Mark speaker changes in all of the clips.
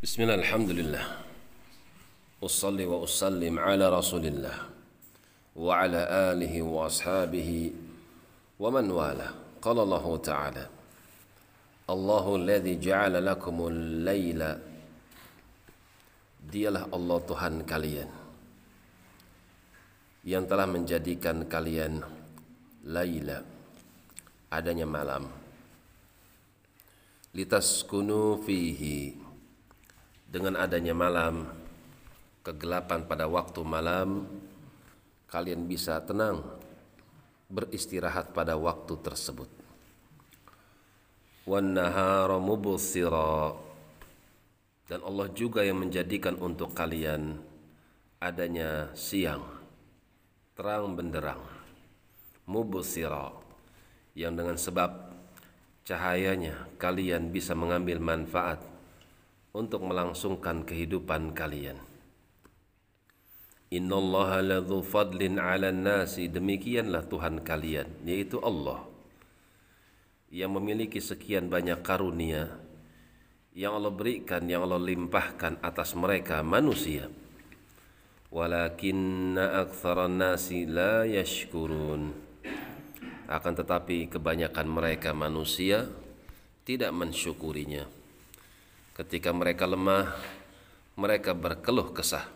Speaker 1: بسم الله الحمد لله. أصلي وأسلم على رسول الله وعلى آله وأصحابه ومن والاه. قال الله تعالى الله الذي جعل لكم الليل. Dialah Allah Tuhan kalian yang telah menjadikan kalian laila adanya malam. Litaskunu fihi dengan adanya malam kegelapan pada waktu malam kalian bisa tenang beristirahat pada waktu tersebut. Dan Allah juga yang menjadikan untuk kalian adanya siang terang benderang mubsira yang dengan sebab cahayanya kalian bisa mengambil manfaat untuk melangsungkan kehidupan kalian. Innallaha ladzu fadlin 'alan nasi. Demikianlah Tuhan kalian yaitu Allah yang memiliki sekian banyak karunia yang Allah berikan yang Allah limpahkan atas mereka manusia. Walakinna aktsaran nasi la yashkurun. Akan tetapi kebanyakan mereka manusia tidak mensyukurinya ketika mereka lemah mereka berkeluh kesah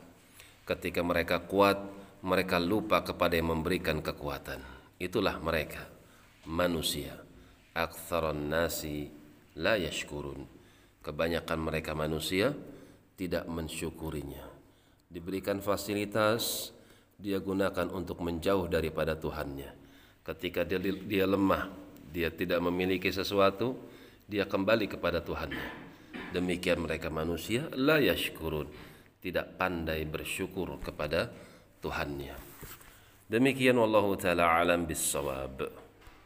Speaker 1: ketika mereka kuat mereka lupa kepada yang memberikan kekuatan itulah mereka manusia aktsaran nasi la yashkurun kebanyakan mereka manusia tidak mensyukurinya. Diberikan fasilitas, dia gunakan untuk menjauh daripada Tuhannya. Ketika dia, dia lemah, dia tidak memiliki sesuatu, dia kembali kepada Tuhannya. Demikian mereka manusia, la yashkurun, tidak pandai bersyukur kepada Tuhannya. Demikian wallahu taala alam bisawab.